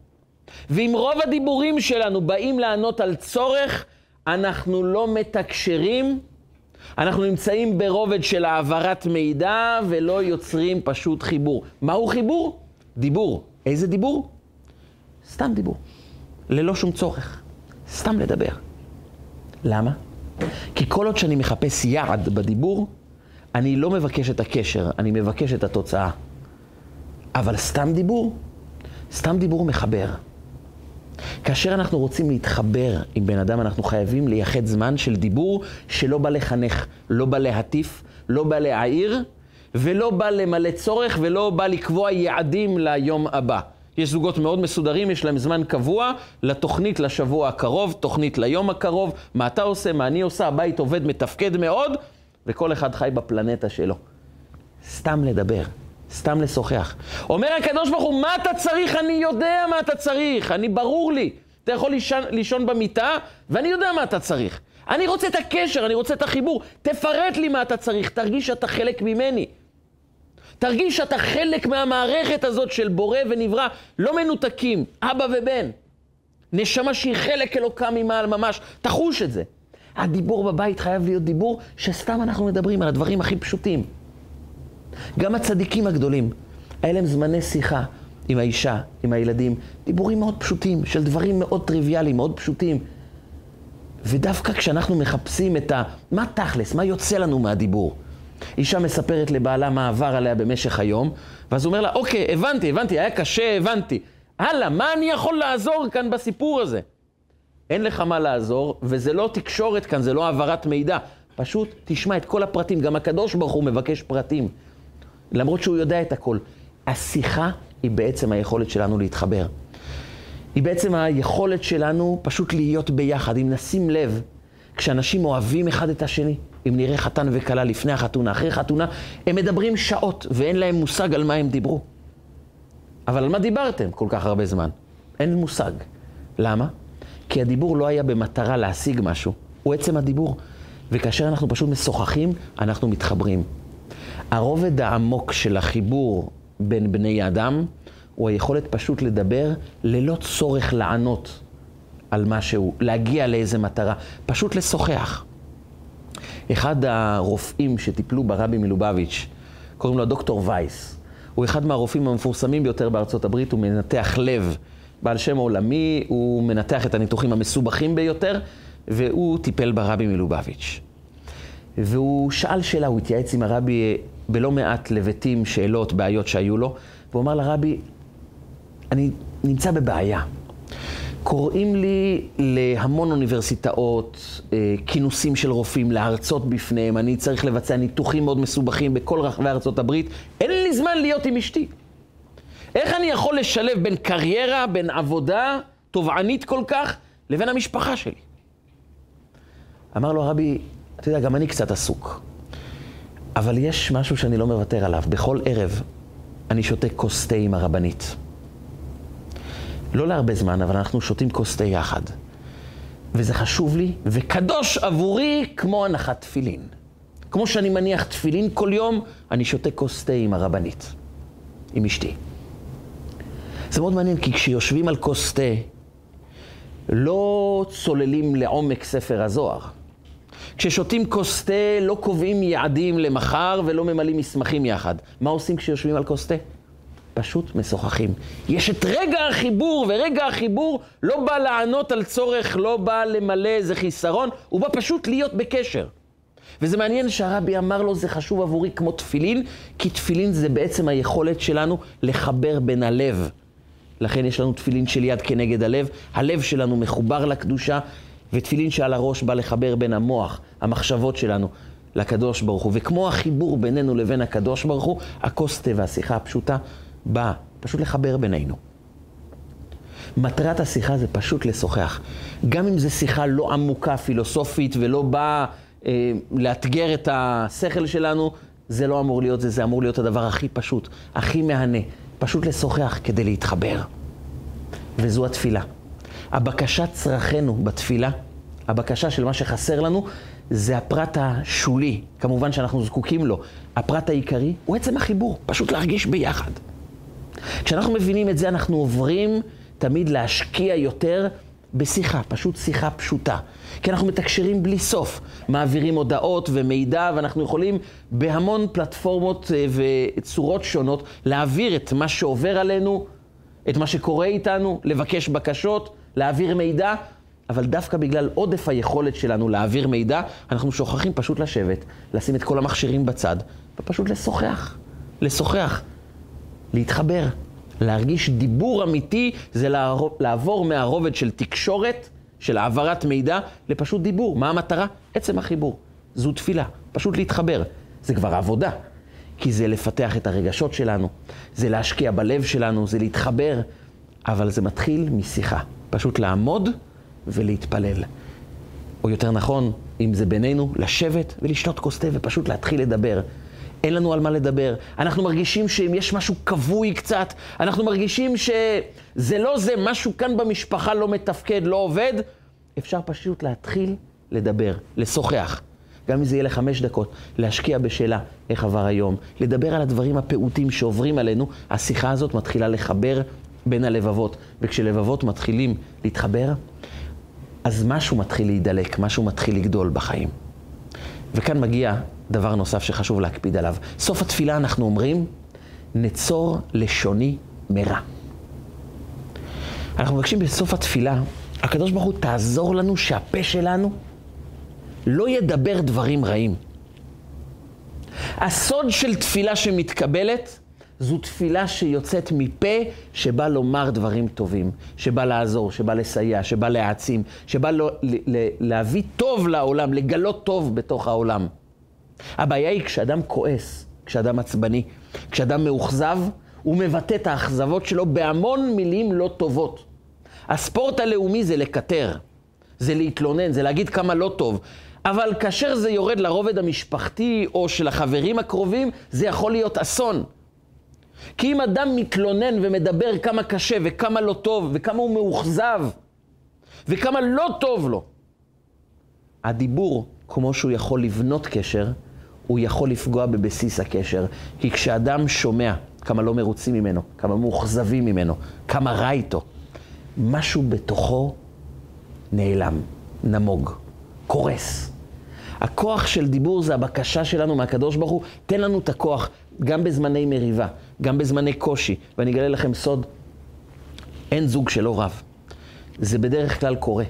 ואם רוב הדיבורים שלנו באים לענות על צורך, אנחנו לא מתקשרים אנחנו נמצאים ברובד של העברת מידע ולא יוצרים פשוט חיבור. מהו חיבור? דיבור. איזה דיבור? סתם דיבור. ללא שום צורך. סתם לדבר. למה? כי כל עוד שאני מחפש יעד בדיבור, אני לא מבקש את הקשר, אני מבקש את התוצאה. אבל סתם דיבור, סתם דיבור מחבר. כאשר אנחנו רוצים להתחבר עם בן אדם, אנחנו חייבים לייחד זמן של דיבור שלא בא לחנך, לא בא להטיף, לא בא להעיר, ולא בא למלא צורך, ולא בא לקבוע יעדים ליום הבא. יש זוגות מאוד מסודרים, יש להם זמן קבוע לתוכנית לשבוע הקרוב, תוכנית ליום הקרוב, מה אתה עושה, מה אני עושה, הבית עובד, מתפקד מאוד, וכל אחד חי בפלנטה שלו. סתם לדבר. סתם לשוחח. אומר הקדוש ברוך הוא, מה אתה צריך? אני יודע מה אתה צריך, אני ברור לי. אתה יכול לישון, לישון במיטה, ואני יודע מה אתה צריך. אני רוצה את הקשר, אני רוצה את החיבור. תפרט לי מה אתה צריך, תרגיש שאתה חלק ממני. תרגיש שאתה חלק מהמערכת הזאת של בורא ונברא, לא מנותקים, אבא ובן. נשמה שהיא חלק אלוקה ממעל ממש, תחוש את זה. הדיבור בבית חייב להיות דיבור שסתם אנחנו מדברים על הדברים הכי פשוטים. גם הצדיקים הגדולים, היה להם זמני שיחה עם האישה, עם הילדים, דיבורים מאוד פשוטים, של דברים מאוד טריוויאליים, מאוד פשוטים. ודווקא כשאנחנו מחפשים את ה... מה תכלס, מה יוצא לנו מהדיבור? אישה מספרת לבעלה מה עבר עליה במשך היום, ואז הוא אומר לה, אוקיי, הבנתי, הבנתי, היה קשה, הבנתי. הלאה, מה אני יכול לעזור כאן בסיפור הזה? אין לך מה לעזור, וזה לא תקשורת כאן, זה לא העברת מידע. פשוט תשמע את כל הפרטים, גם הקדוש ברוך הוא מבקש פרטים. למרות שהוא יודע את הכל. השיחה היא בעצם היכולת שלנו להתחבר. היא בעצם היכולת שלנו פשוט להיות ביחד. אם נשים לב, כשאנשים אוהבים אחד את השני, אם נראה חתן וכלה לפני החתונה, אחרי חתונה, הם מדברים שעות ואין להם מושג על מה הם דיברו. אבל על מה דיברתם כל כך הרבה זמן? אין מושג. למה? כי הדיבור לא היה במטרה להשיג משהו, הוא עצם הדיבור. וכאשר אנחנו פשוט משוחחים, אנחנו מתחברים. הרובד העמוק של החיבור בין בני אדם הוא היכולת פשוט לדבר ללא צורך לענות על משהו, להגיע לאיזה מטרה, פשוט לשוחח. אחד הרופאים שטיפלו ברבי מלובביץ', קוראים לו דוקטור וייס. הוא אחד מהרופאים המפורסמים ביותר בארצות הברית, הוא מנתח לב, בעל שם עולמי, הוא מנתח את הניתוחים המסובכים ביותר, והוא טיפל ברבי מלובביץ'. והוא שאל שאלה, הוא התייעץ עם הרבי בלא מעט לבטים, שאלות, בעיות שהיו לו, והוא אמר לרבי, אני נמצא בבעיה. קוראים לי להמון אוניברסיטאות, אה, כינוסים של רופאים, להרצות בפניהם, אני צריך לבצע ניתוחים מאוד מסובכים בכל רחבי ארצות הברית, אין לי זמן להיות עם אשתי. איך אני יכול לשלב בין קריירה, בין עבודה תובענית כל כך, לבין המשפחה שלי? אמר לו הרבי, אתה יודע, גם אני קצת עסוק. אבל יש משהו שאני לא מוותר עליו. בכל ערב אני שותה כוס תה עם הרבנית. לא להרבה זמן, אבל אנחנו שותים כוס תה יחד. וזה חשוב לי, וקדוש עבורי כמו הנחת תפילין. כמו שאני מניח תפילין כל יום, אני שותה כוס תה עם הרבנית, עם אשתי. זה מאוד מעניין, כי כשיושבים על כוס תה, לא צוללים לעומק ספר הזוהר. כששותים כוס תה, לא קובעים יעדים למחר ולא ממלאים מסמכים יחד. מה עושים כשיושבים על כוס תה? פשוט משוחחים. יש את רגע החיבור, ורגע החיבור לא בא לענות על צורך, לא בא למלא איזה חיסרון, הוא בא פשוט להיות בקשר. וזה מעניין שהרבי אמר לו, זה חשוב עבורי כמו תפילין, כי תפילין זה בעצם היכולת שלנו לחבר בין הלב. לכן יש לנו תפילין של יד כנגד הלב, הלב שלנו מחובר לקדושה, ותפילין שעל הראש בא לחבר בין המוח, המחשבות שלנו, לקדוש ברוך הוא. וכמו החיבור בינינו לבין הקדוש ברוך הוא, הכוס תה והשיחה הפשוטה באה פשוט לחבר בינינו. מטרת השיחה זה פשוט לשוחח. גם אם זו שיחה לא עמוקה, פילוסופית, ולא באה אה, לאתגר את השכל שלנו, זה לא אמור להיות זה, זה אמור להיות הדבר הכי פשוט, הכי מהנה. פשוט לשוחח כדי להתחבר. וזו התפילה. הבקשת צרכנו בתפילה, הבקשה של מה שחסר לנו, זה הפרט השולי, כמובן שאנחנו זקוקים לו. הפרט העיקרי הוא עצם החיבור, פשוט להרגיש ביחד. כשאנחנו מבינים את זה, אנחנו עוברים תמיד להשקיע יותר בשיחה, פשוט שיחה פשוטה. כי אנחנו מתקשרים בלי סוף, מעבירים הודעות ומידע, ואנחנו יכולים בהמון פלטפורמות אה, וצורות שונות להעביר את מה שעובר עלינו, את מה שקורה איתנו, לבקש בקשות, להעביר מידע, אבל דווקא בגלל עודף היכולת שלנו להעביר מידע, אנחנו שוכחים פשוט לשבת, לשים את כל המכשירים בצד, ופשוט לשוחח. לשוחח. להתחבר. להרגיש דיבור אמיתי זה לעבור מהרובד של תקשורת, של העברת מידע, לפשוט דיבור. מה המטרה? עצם החיבור. זו תפילה, פשוט להתחבר. זה כבר עבודה, כי זה לפתח את הרגשות שלנו, זה להשקיע בלב שלנו, זה להתחבר, אבל זה מתחיל משיחה. פשוט לעמוד ולהתפלל. או יותר נכון, אם זה בינינו, לשבת ולשתות כוס תה ופשוט להתחיל לדבר. אין לנו על מה לדבר. אנחנו מרגישים שאם יש משהו כבוי קצת, אנחנו מרגישים שזה לא זה, משהו כאן במשפחה לא מתפקד, לא עובד, אפשר פשוט להתחיל לדבר, לשוחח. גם אם זה יהיה לחמש דקות, להשקיע בשאלה איך עבר היום, לדבר על הדברים הפעוטים שעוברים עלינו, השיחה הזאת מתחילה לחבר בין הלבבות. וכשלבבות מתחילים להתחבר, אז משהו מתחיל להידלק, משהו מתחיל לגדול בחיים. וכאן מגיע דבר נוסף שחשוב להקפיד עליו. סוף התפילה אנחנו אומרים, נצור לשוני מרע. אנחנו מבקשים בסוף התפילה, הקדוש ברוך הוא תעזור לנו שהפה שלנו לא ידבר דברים רעים. הסוד של תפילה שמתקבלת, זו תפילה שיוצאת מפה שבא לומר דברים טובים, שבא לעזור, שבא לסייע, שבא להעצים, שבא לא, ל, ל, להביא טוב לעולם, לגלות טוב בתוך העולם. הבעיה היא כשאדם כועס, כשאדם עצבני, כשאדם מאוכזב, הוא מבטא את האכזבות שלו בהמון מילים לא טובות. הספורט הלאומי זה לקטר, זה להתלונן, זה להגיד כמה לא טוב. אבל כאשר זה יורד לרובד המשפחתי או של החברים הקרובים, זה יכול להיות אסון. כי אם אדם מתלונן ומדבר כמה קשה וכמה לא טוב וכמה הוא מאוכזב וכמה לא טוב לו, הדיבור, כמו שהוא יכול לבנות קשר, הוא יכול לפגוע בבסיס הקשר. כי כשאדם שומע כמה לא מרוצים ממנו, כמה מאוכזבים ממנו, כמה רע איתו, משהו בתוכו נעלם, נמוג, קורס. הכוח של דיבור זה הבקשה שלנו מהקדוש ברוך הוא, תן לנו את הכוח, גם בזמני מריבה, גם בזמני קושי. ואני אגלה לכם סוד, אין זוג שלא רב. זה בדרך כלל קורה.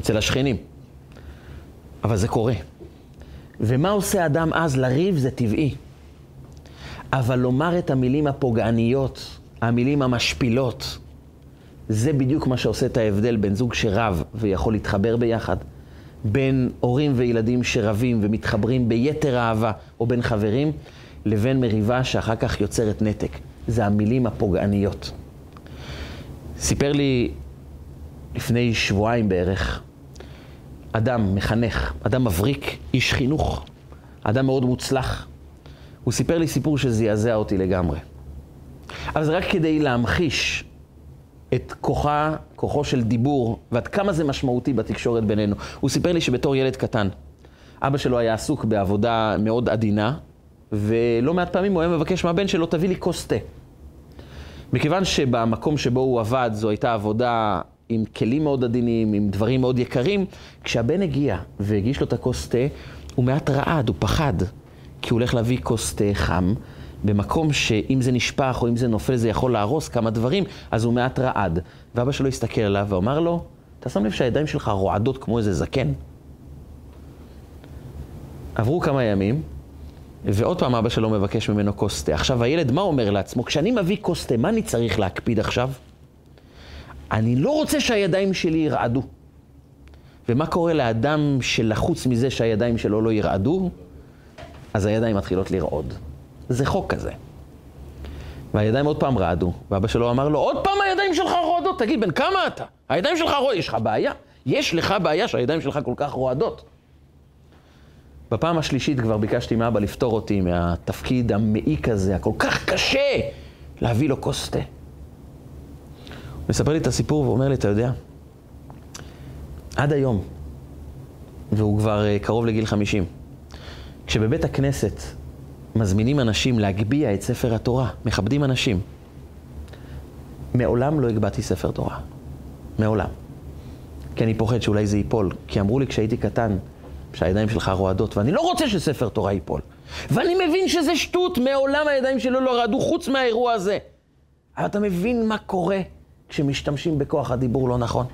אצל השכנים. אבל זה קורה. ומה עושה אדם אז? לריב זה טבעי. אבל לומר את המילים הפוגעניות, המילים המשפילות, זה בדיוק מה שעושה את ההבדל בין זוג שרב ויכול להתחבר ביחד, בין הורים וילדים שרבים ומתחברים ביתר אהבה, או בין חברים, לבין מריבה שאחר כך יוצרת נתק. זה המילים הפוגעניות. סיפר לי לפני שבועיים בערך, אדם מחנך, אדם מבריק, איש חינוך, אדם מאוד מוצלח. הוא סיפר לי סיפור שזעזע אותי לגמרי. אבל זה רק כדי להמחיש את כוחה, כוחו של דיבור, ועד כמה זה משמעותי בתקשורת בינינו. הוא סיפר לי שבתור ילד קטן, אבא שלו היה עסוק בעבודה מאוד עדינה, ולא מעט פעמים הוא היה מבקש מהבן שלו, תביא לי כוס תה. מכיוון שבמקום שבו הוא עבד, זו הייתה עבודה עם כלים מאוד עדינים, עם דברים מאוד יקרים, כשהבן הגיע והגיש לו את הכוס תה, הוא מעט רעד, הוא פחד, כי הוא הולך להביא כוס תה חם, במקום שאם זה נשפך או אם זה נופל זה יכול להרוס כמה דברים, אז הוא מעט רעד. ואבא שלו הסתכל עליו ואמר לו, אתה שם לב שהידיים שלך רועדות כמו איזה זקן? עברו כמה ימים, ועוד פעם אבא שלו מבקש ממנו כוס תה. עכשיו הילד, מה אומר לעצמו? כשאני מביא כוס תה, מה אני צריך להקפיד עכשיו? אני לא רוצה שהידיים שלי ירעדו. ומה קורה לאדם שלחוץ מזה שהידיים שלו לא ירעדו? אז הידיים מתחילות לרעוד. זה חוק כזה. והידיים עוד פעם רעדו, ואבא שלו אמר לו, עוד פעם הידיים שלך רועדות, תגיד, בן כמה אתה? הידיים שלך רועדות, יש לך בעיה? יש לך בעיה שהידיים שלך כל כך רועדות. בפעם השלישית כבר ביקשתי מאבא לפטור אותי מהתפקיד המעיק הזה, הכל כך קשה, להביא לו כוס תה. מספר לי את הסיפור ואומר לי, אתה יודע, עד היום, והוא כבר uh, קרוב לגיל 50, כשבבית הכנסת מזמינים אנשים להגביה את ספר התורה, מכבדים אנשים. מעולם לא הגבהתי ספר תורה. מעולם. כי אני פוחד שאולי זה ייפול. כי אמרו לי כשהייתי קטן, שהידיים שלך רועדות, ואני לא רוצה שספר תורה ייפול. ואני מבין שזה שטות, מעולם הידיים שלו לא רעדו, חוץ מהאירוע הזה. אבל אתה מבין מה קורה כשמשתמשים בכוח הדיבור לא נכון?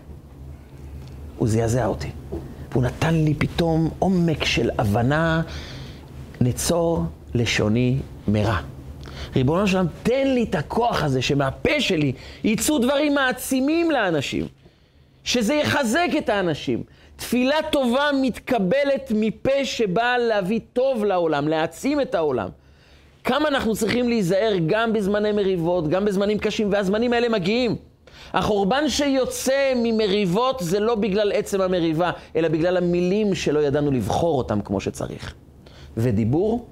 הוא זעזע אותי. והוא נתן לי פתאום עומק של הבנה, נצור לשוני מרע. ריבונו שלם, תן לי את הכוח הזה שמהפה שלי יצאו דברים מעצימים לאנשים, שזה יחזק את האנשים. תפילה טובה מתקבלת מפה שבא להביא טוב לעולם, להעצים את העולם. כמה אנחנו צריכים להיזהר גם בזמני מריבות, גם בזמנים קשים, והזמנים האלה מגיעים. החורבן שיוצא ממריבות זה לא בגלל עצם המריבה, אלא בגלל המילים שלא ידענו לבחור אותם כמו שצריך. ודיבור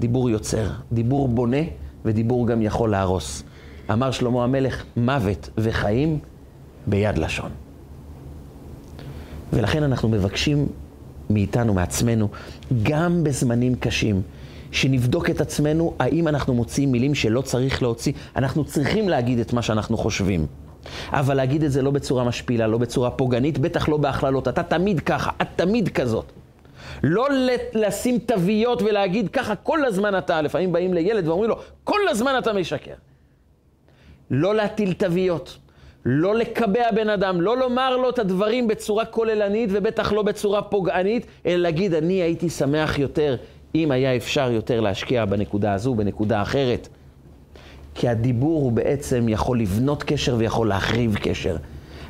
דיבור יוצר, דיבור בונה, ודיבור גם יכול להרוס. אמר שלמה המלך, מוות וחיים ביד לשון. ולכן אנחנו מבקשים מאיתנו, מעצמנו, גם בזמנים קשים, שנבדוק את עצמנו, האם אנחנו מוציאים מילים שלא צריך להוציא. אנחנו צריכים להגיד את מה שאנחנו חושבים. אבל להגיד את זה לא בצורה משפילה, לא בצורה פוגענית, בטח לא בהכללות. אתה תמיד ככה, את תמיד כזאת. לא לשים תוויות ולהגיד ככה כל הזמן אתה, לפעמים באים לילד ואומרים לו, כל הזמן אתה משקר. לא להטיל תוויות, לא לקבע בן אדם, לא לומר לו את הדברים בצורה כוללנית ובטח לא בצורה פוגענית, אלא להגיד, אני הייתי שמח יותר אם היה אפשר יותר להשקיע בנקודה הזו, בנקודה אחרת. כי הדיבור הוא בעצם יכול לבנות קשר ויכול להחריב קשר.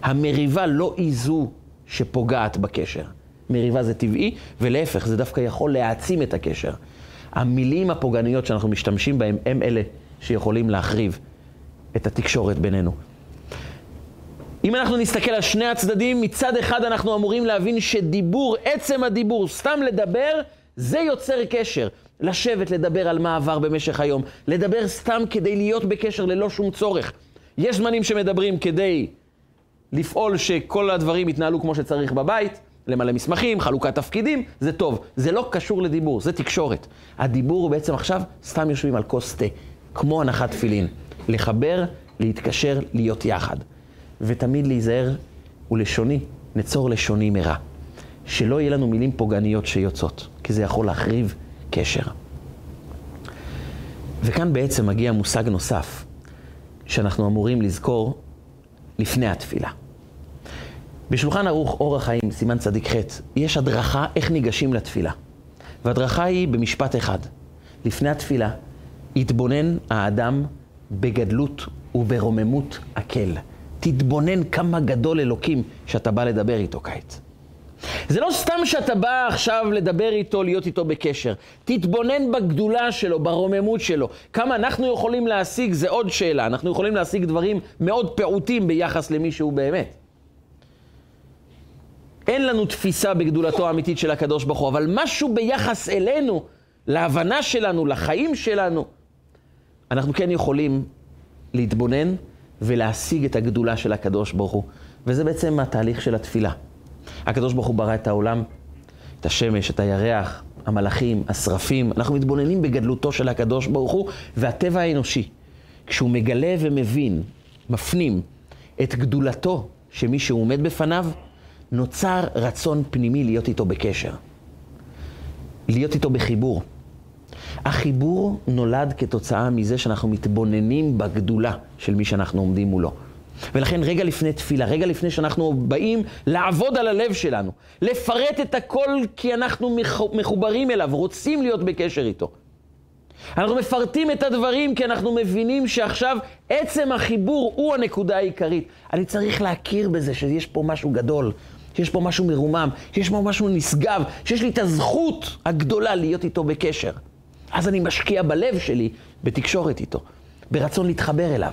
המריבה לא היא זו שפוגעת בקשר. מריבה זה טבעי, ולהפך, זה דווקא יכול להעצים את הקשר. המילים הפוגעניות שאנחנו משתמשים בהן, הם אלה שיכולים להחריב את התקשורת בינינו. אם אנחנו נסתכל על שני הצדדים, מצד אחד אנחנו אמורים להבין שדיבור, עצם הדיבור, סתם לדבר, זה יוצר קשר. לשבת, לדבר על מה עבר במשך היום, לדבר סתם כדי להיות בקשר ללא שום צורך. יש זמנים שמדברים כדי לפעול שכל הדברים יתנהלו כמו שצריך בבית, למלא מסמכים, חלוקת תפקידים, זה טוב. זה לא קשור לדיבור, זה תקשורת. הדיבור הוא בעצם עכשיו, סתם יושבים על כוס תה, כמו הנחת תפילין. לחבר, להתקשר, להיות יחד. ותמיד להיזהר, ולשוני, נצור לשוני מרע. שלא יהיה לנו מילים פוגעניות שיוצאות, כי זה יכול להחריב קשר. וכאן בעצם מגיע מושג נוסף, שאנחנו אמורים לזכור לפני התפילה. בשולחן ערוך אורח חיים, סימן צדיק ח', יש הדרכה איך ניגשים לתפילה. והדרכה היא במשפט אחד. לפני התפילה, יתבונן האדם בגדלות וברוממות הקל. תתבונן כמה גדול אלוקים שאתה בא לדבר איתו כעת. זה לא סתם שאתה בא עכשיו לדבר איתו, להיות איתו בקשר. תתבונן בגדולה שלו, ברוממות שלו. כמה אנחנו יכולים להשיג, זה עוד שאלה. אנחנו יכולים להשיג דברים מאוד פעוטים ביחס למי שהוא באמת. אין לנו תפיסה בגדולתו האמיתית של הקדוש ברוך הוא, אבל משהו ביחס אלינו, להבנה שלנו, לחיים שלנו, אנחנו כן יכולים להתבונן ולהשיג את הגדולה של הקדוש ברוך הוא. וזה בעצם התהליך של התפילה. הקדוש ברוך הוא ברא את העולם, את השמש, את הירח, המלאכים, השרפים. אנחנו מתבוננים בגדלותו של הקדוש ברוך הוא, והטבע האנושי, כשהוא מגלה ומבין, מפנים את גדולתו שמי שהוא עומד בפניו, נוצר רצון פנימי להיות איתו בקשר. להיות איתו בחיבור. החיבור נולד כתוצאה מזה שאנחנו מתבוננים בגדולה של מי שאנחנו עומדים מולו. ולכן רגע לפני תפילה, רגע לפני שאנחנו באים לעבוד על הלב שלנו, לפרט את הכל כי אנחנו מחוברים אליו, רוצים להיות בקשר איתו. אנחנו מפרטים את הדברים כי אנחנו מבינים שעכשיו עצם החיבור הוא הנקודה העיקרית. אני צריך להכיר בזה שיש פה משהו גדול, שיש פה משהו מרומם, שיש פה משהו נשגב, שיש לי את הזכות הגדולה להיות איתו בקשר. אז אני משקיע בלב שלי בתקשורת איתו, ברצון להתחבר אליו.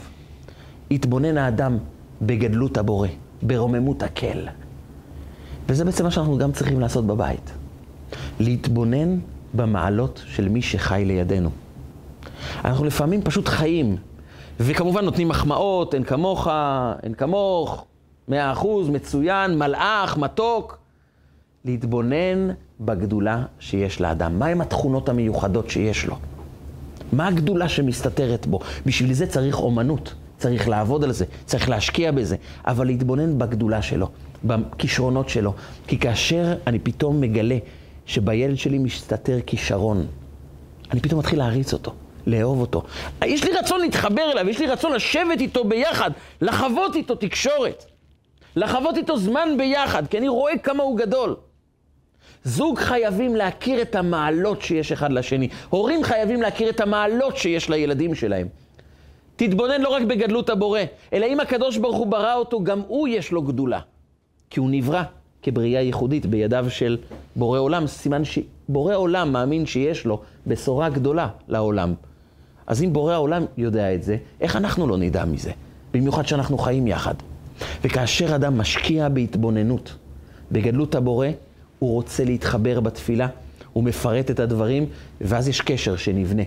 יתבונן האדם בגדלות הבורא, ברוממות הקל. וזה בעצם מה שאנחנו גם צריכים לעשות בבית. להתבונן במעלות של מי שחי לידינו. אנחנו לפעמים פשוט חיים, וכמובן נותנים מחמאות, אין כמוך, אין כמוך, מאה אחוז, מצוין, מלאך, מתוק. להתבונן בגדולה שיש לאדם. מהם התכונות המיוחדות שיש לו? מה הגדולה שמסתתרת בו? בשביל זה צריך אומנות. צריך לעבוד על זה, צריך להשקיע בזה, אבל להתבונן בגדולה שלו, בכישרונות שלו. כי כאשר אני פתאום מגלה שבילד שלי מסתתר כישרון, אני פתאום מתחיל להריץ אותו, לאהוב אותו. יש לי רצון להתחבר אליו, יש לי רצון לשבת איתו ביחד, לחוות איתו תקשורת, לחוות איתו זמן ביחד, כי אני רואה כמה הוא גדול. זוג חייבים להכיר את המעלות שיש אחד לשני. הורים חייבים להכיר את המעלות שיש לילדים שלהם. תתבונן לא רק בגדלות הבורא, אלא אם הקדוש ברוך הוא ברא אותו, גם הוא יש לו גדולה. כי הוא נברא כבריאה ייחודית בידיו של בורא עולם, סימן שבורא עולם מאמין שיש לו בשורה גדולה לעולם. אז אם בורא העולם יודע את זה, איך אנחנו לא נדע מזה? במיוחד שאנחנו חיים יחד. וכאשר אדם משקיע בהתבוננות, בגדלות הבורא, הוא רוצה להתחבר בתפילה, הוא מפרט את הדברים, ואז יש קשר שנבנה.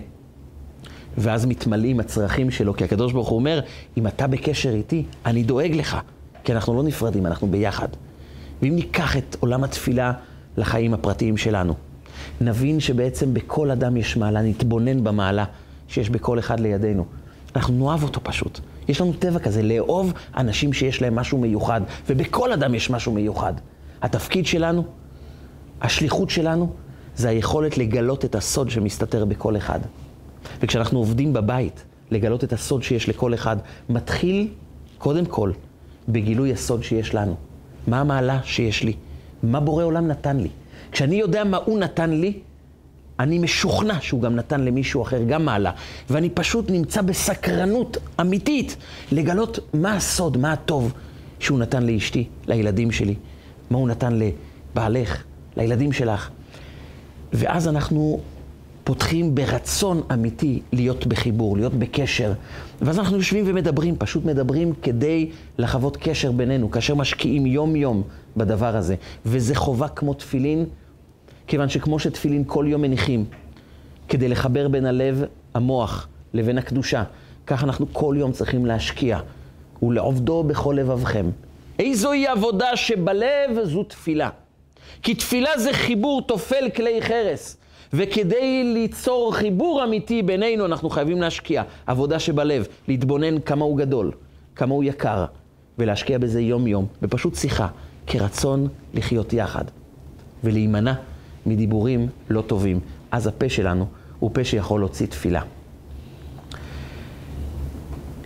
ואז מתמלאים הצרכים שלו, כי הקדוש ברוך הוא אומר, אם אתה בקשר איתי, אני דואג לך. כי אנחנו לא נפרדים, אנחנו ביחד. ואם ניקח את עולם התפילה לחיים הפרטיים שלנו, נבין שבעצם בכל אדם יש מעלה, נתבונן במעלה שיש בכל אחד לידינו. אנחנו נאהב אותו פשוט. יש לנו טבע כזה, לאהוב אנשים שיש להם משהו מיוחד, ובכל אדם יש משהו מיוחד. התפקיד שלנו השליחות שלנו זה היכולת לגלות את הסוד שמסתתר בכל אחד. וכשאנחנו עובדים בבית, לגלות את הסוד שיש לכל אחד, מתחיל קודם כל בגילוי הסוד שיש לנו. מה המעלה שיש לי? מה בורא עולם נתן לי? כשאני יודע מה הוא נתן לי, אני משוכנע שהוא גם נתן למישהו אחר גם מעלה. ואני פשוט נמצא בסקרנות אמיתית לגלות מה הסוד, מה הטוב שהוא נתן לאשתי, לילדים שלי, מה הוא נתן לבעלך, לילדים שלך. ואז אנחנו פותחים ברצון אמיתי להיות בחיבור, להיות בקשר. ואז אנחנו יושבים ומדברים, פשוט מדברים כדי לחוות קשר בינינו, כאשר משקיעים יום-יום בדבר הזה. וזה חובה כמו תפילין, כיוון שכמו שתפילין כל יום מניחים, כדי לחבר בין הלב, המוח, לבין הקדושה, כך אנחנו כל יום צריכים להשקיע, ולעובדו בכל לבבכם. איזוהי עבודה שבלב זו תפילה. כי תפילה זה חיבור תופל כלי חרס. וכדי ליצור חיבור אמיתי בינינו, אנחנו חייבים להשקיע עבודה שבלב, להתבונן כמה הוא גדול, כמה הוא יקר, ולהשקיע בזה יום-יום, בפשוט שיחה, כרצון לחיות יחד, ולהימנע מדיבורים לא טובים. אז הפה שלנו הוא פה שיכול להוציא תפילה.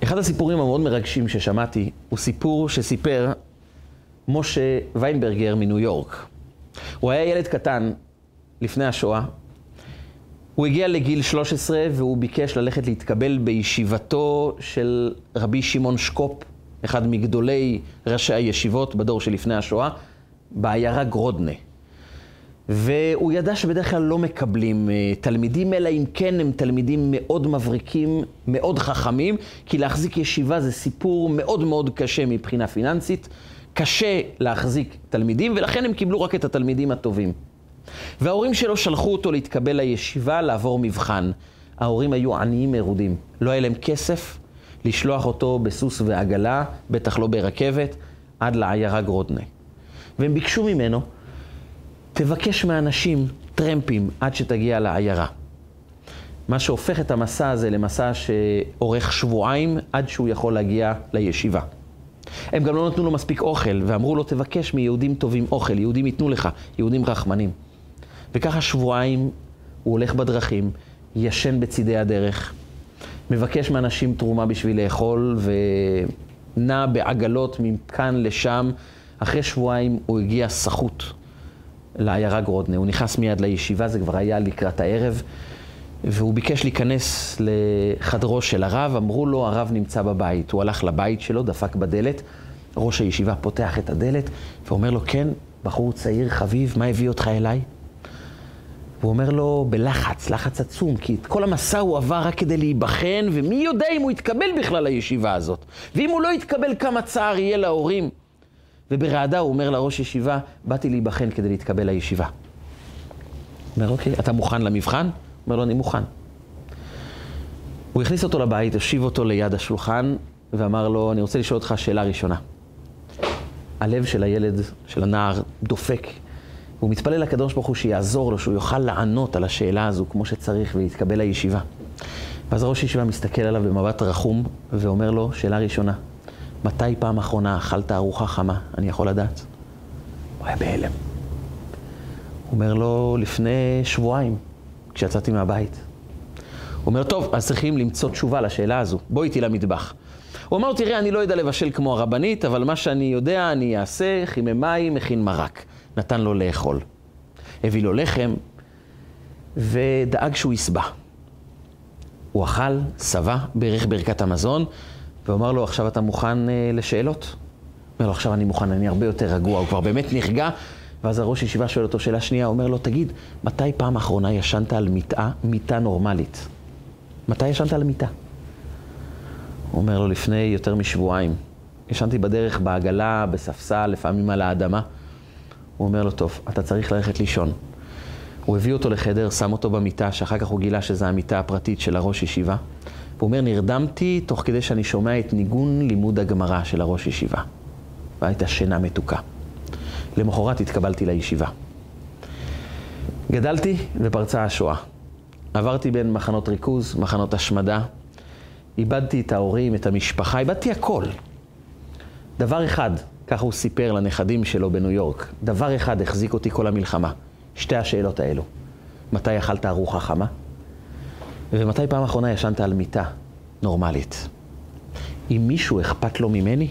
אחד הסיפורים המאוד מרגשים ששמעתי הוא סיפור שסיפר משה ויינברגר מניו יורק. הוא היה ילד קטן לפני השואה. הוא הגיע לגיל 13 והוא ביקש ללכת להתקבל בישיבתו של רבי שמעון שקופ, אחד מגדולי ראשי הישיבות בדור שלפני השואה, בעיירה גרודנה. והוא ידע שבדרך כלל לא מקבלים אה, תלמידים, אלא אם כן הם תלמידים מאוד מבריקים, מאוד חכמים, כי להחזיק ישיבה זה סיפור מאוד מאוד קשה מבחינה פיננסית. קשה להחזיק תלמידים, ולכן הם קיבלו רק את התלמידים הטובים. וההורים שלו שלחו אותו להתקבל לישיבה, לעבור מבחן. ההורים היו עניים מרודים, לא היה להם כסף לשלוח אותו בסוס ועגלה, בטח לא ברכבת, עד לעיירה גרודנה. והם ביקשו ממנו, תבקש מאנשים טרמפים עד שתגיע לעיירה. מה שהופך את המסע הזה למסע שאורך שבועיים עד שהוא יכול להגיע לישיבה. הם גם לא נתנו לו מספיק אוכל, ואמרו לו, תבקש מיהודים טובים אוכל, יהודים ייתנו לך, יהודים רחמנים. וככה שבועיים הוא הולך בדרכים, ישן בצידי הדרך, מבקש מאנשים תרומה בשביל לאכול, ונע בעגלות מכאן לשם. אחרי שבועיים הוא הגיע סחוט לעיירה גרודנה. הוא נכנס מיד לישיבה, זה כבר היה לקראת הערב. והוא ביקש להיכנס לחדרו של הרב, אמרו לו, הרב נמצא בבית. הוא הלך לבית שלו, דפק בדלת, ראש הישיבה פותח את הדלת ואומר לו, כן, בחור צעיר, חביב, מה הביא אותך אליי? והוא אומר לו, בלחץ, לחץ עצום, כי את כל המסע הוא עבר רק כדי להיבחן, ומי יודע אם הוא יתקבל בכלל לישיבה הזאת. ואם הוא לא יתקבל, כמה צער יהיה להורים. וברעדה הוא אומר לראש ישיבה, באתי להיבחן כדי להתקבל לישיבה. הוא אומר, אוקיי, אתה מוכן למבחן? אומר לו, אני מוכן. הוא הכניס אותו לבית, הושיב אותו ליד השולחן, ואמר לו, אני רוצה לשאול אותך שאלה ראשונה. הלב של הילד, של הנער, דופק. הוא מתפלל לקדוש ברוך הוא שיעזור לו, שהוא יוכל לענות על השאלה הזו כמו שצריך ויתקבל לישיבה. ואז ראש הישיבה מסתכל עליו במבט רחום ואומר לו, שאלה ראשונה, מתי פעם אחרונה אכלת ארוחה חמה? אני יכול לדעת? הוא היה בהלם. הוא אומר לו, לפני שבועיים. כשיצאתי מהבית. הוא אומר, טוב, אז צריכים למצוא תשובה לשאלה הזו. בוא איתי למטבח. הוא אמר, תראה, אני לא יודע לבשל כמו הרבנית, אבל מה שאני יודע, אני אעשה, חימי מים, מכין מרק. נתן לו לאכול. הביא לו לחם, ודאג שהוא יסבע. הוא אכל, שבע, בירך ברכת המזון, ואומר לו, עכשיו אתה מוכן אה, לשאלות? אומר לו, עכשיו אני מוכן, אני הרבה יותר רגוע. הוא כבר באמת נרגע, ואז הראש ישיבה שואל אותו שאלה שנייה, אומר לו, תגיד, מתי פעם אחרונה ישנת על מיטה, מיטה נורמלית? מתי ישנת על מיטה? הוא אומר לו, לפני יותר משבועיים. ישנתי בדרך בעגלה, בספסל, לפעמים על האדמה. הוא אומר לו, טוב, אתה צריך ללכת לישון. הוא הביא אותו לחדר, שם אותו במיטה, שאחר כך הוא גילה שזו המיטה הפרטית של הראש ישיבה. והוא אומר, נרדמתי תוך כדי שאני שומע את ניגון לימוד הגמרא של הראש ישיבה. והייתה שינה מתוקה. למחרת התקבלתי לישיבה. גדלתי ופרצה השואה. עברתי בין מחנות ריכוז, מחנות השמדה. איבדתי את ההורים, את המשפחה, איבדתי הכל. דבר אחד, ככה הוא סיפר לנכדים שלו בניו יורק, דבר אחד החזיק אותי כל המלחמה, שתי השאלות האלו. מתי אכלת ארוחה חמה? ומתי פעם אחרונה ישנת על מיטה נורמלית? אם מישהו אכפת לו ממני,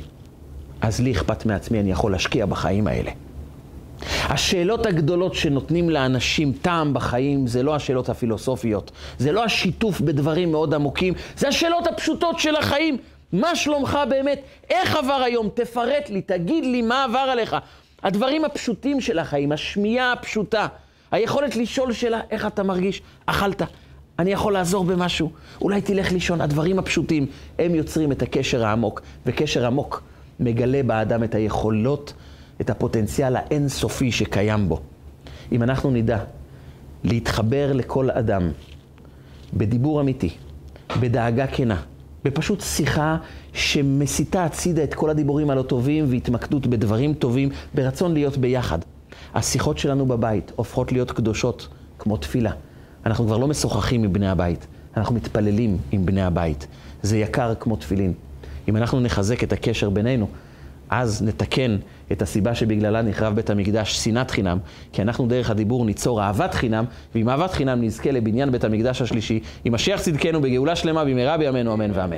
אז לי אכפת מעצמי, אני יכול להשקיע בחיים האלה. השאלות הגדולות שנותנים לאנשים טעם בחיים זה לא השאלות הפילוסופיות, זה לא השיתוף בדברים מאוד עמוקים, זה השאלות הפשוטות של החיים. מה שלומך באמת? איך עבר היום? תפרט לי, תגיד לי מה עבר עליך. הדברים הפשוטים של החיים, השמיעה הפשוטה, היכולת לשאול שאלה, איך אתה מרגיש? אכלת? אני יכול לעזור במשהו? אולי תלך לישון. הדברים הפשוטים, הם יוצרים את הקשר העמוק, וקשר עמוק מגלה באדם את היכולות, את הפוטנציאל האינסופי שקיים בו. אם אנחנו נדע להתחבר לכל אדם בדיבור אמיתי, בדאגה כנה, בפשוט שיחה שמסיתה הצידה את כל הדיבורים הלא טובים והתמקדות בדברים טובים, ברצון להיות ביחד. השיחות שלנו בבית הופכות להיות קדושות, כמו תפילה. אנחנו כבר לא משוחחים עם בני הבית, אנחנו מתפללים עם בני הבית. זה יקר כמו תפילין. אם אנחנו נחזק את הקשר בינינו, אז נתקן את הסיבה שבגללה נחרב בית המקדש שנאת חינם, כי אנחנו דרך הדיבור ניצור אהבת חינם, ועם אהבת חינם נזכה לבניין בית המקדש השלישי, עם משיח צדקנו בגאולה שלמה במהרה בימינו אמן ואמן.